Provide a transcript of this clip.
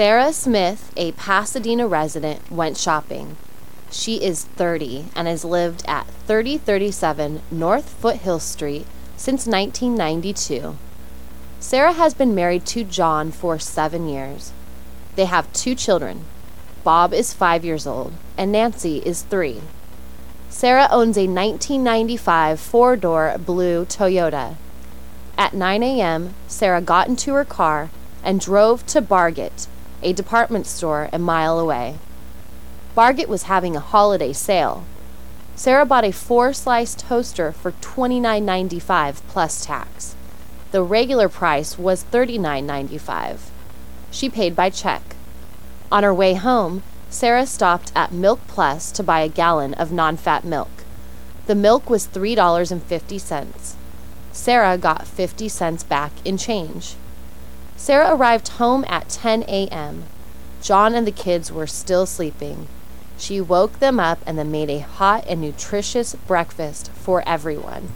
Sarah Smith, a Pasadena resident, went shopping. She is 30 and has lived at 3037 North Foothill Street since 1992. Sarah has been married to John for seven years. They have two children. Bob is five years old, and Nancy is three. Sarah owns a 1995 four door blue Toyota. At 9 a.m., Sarah got into her car and drove to Bargett, a department store a mile away. Bargett was having a holiday sale. Sarah bought a four slice toaster for $29.95 plus tax. The regular price was $39.95. She paid by check. On her way home, Sarah stopped at Milk Plus to buy a gallon of non fat milk. The milk was $3.50. Sarah got 50 cents back in change. Sarah arrived home at 10 a.m. John and the kids were still sleeping. She woke them up and then made a hot and nutritious breakfast for everyone.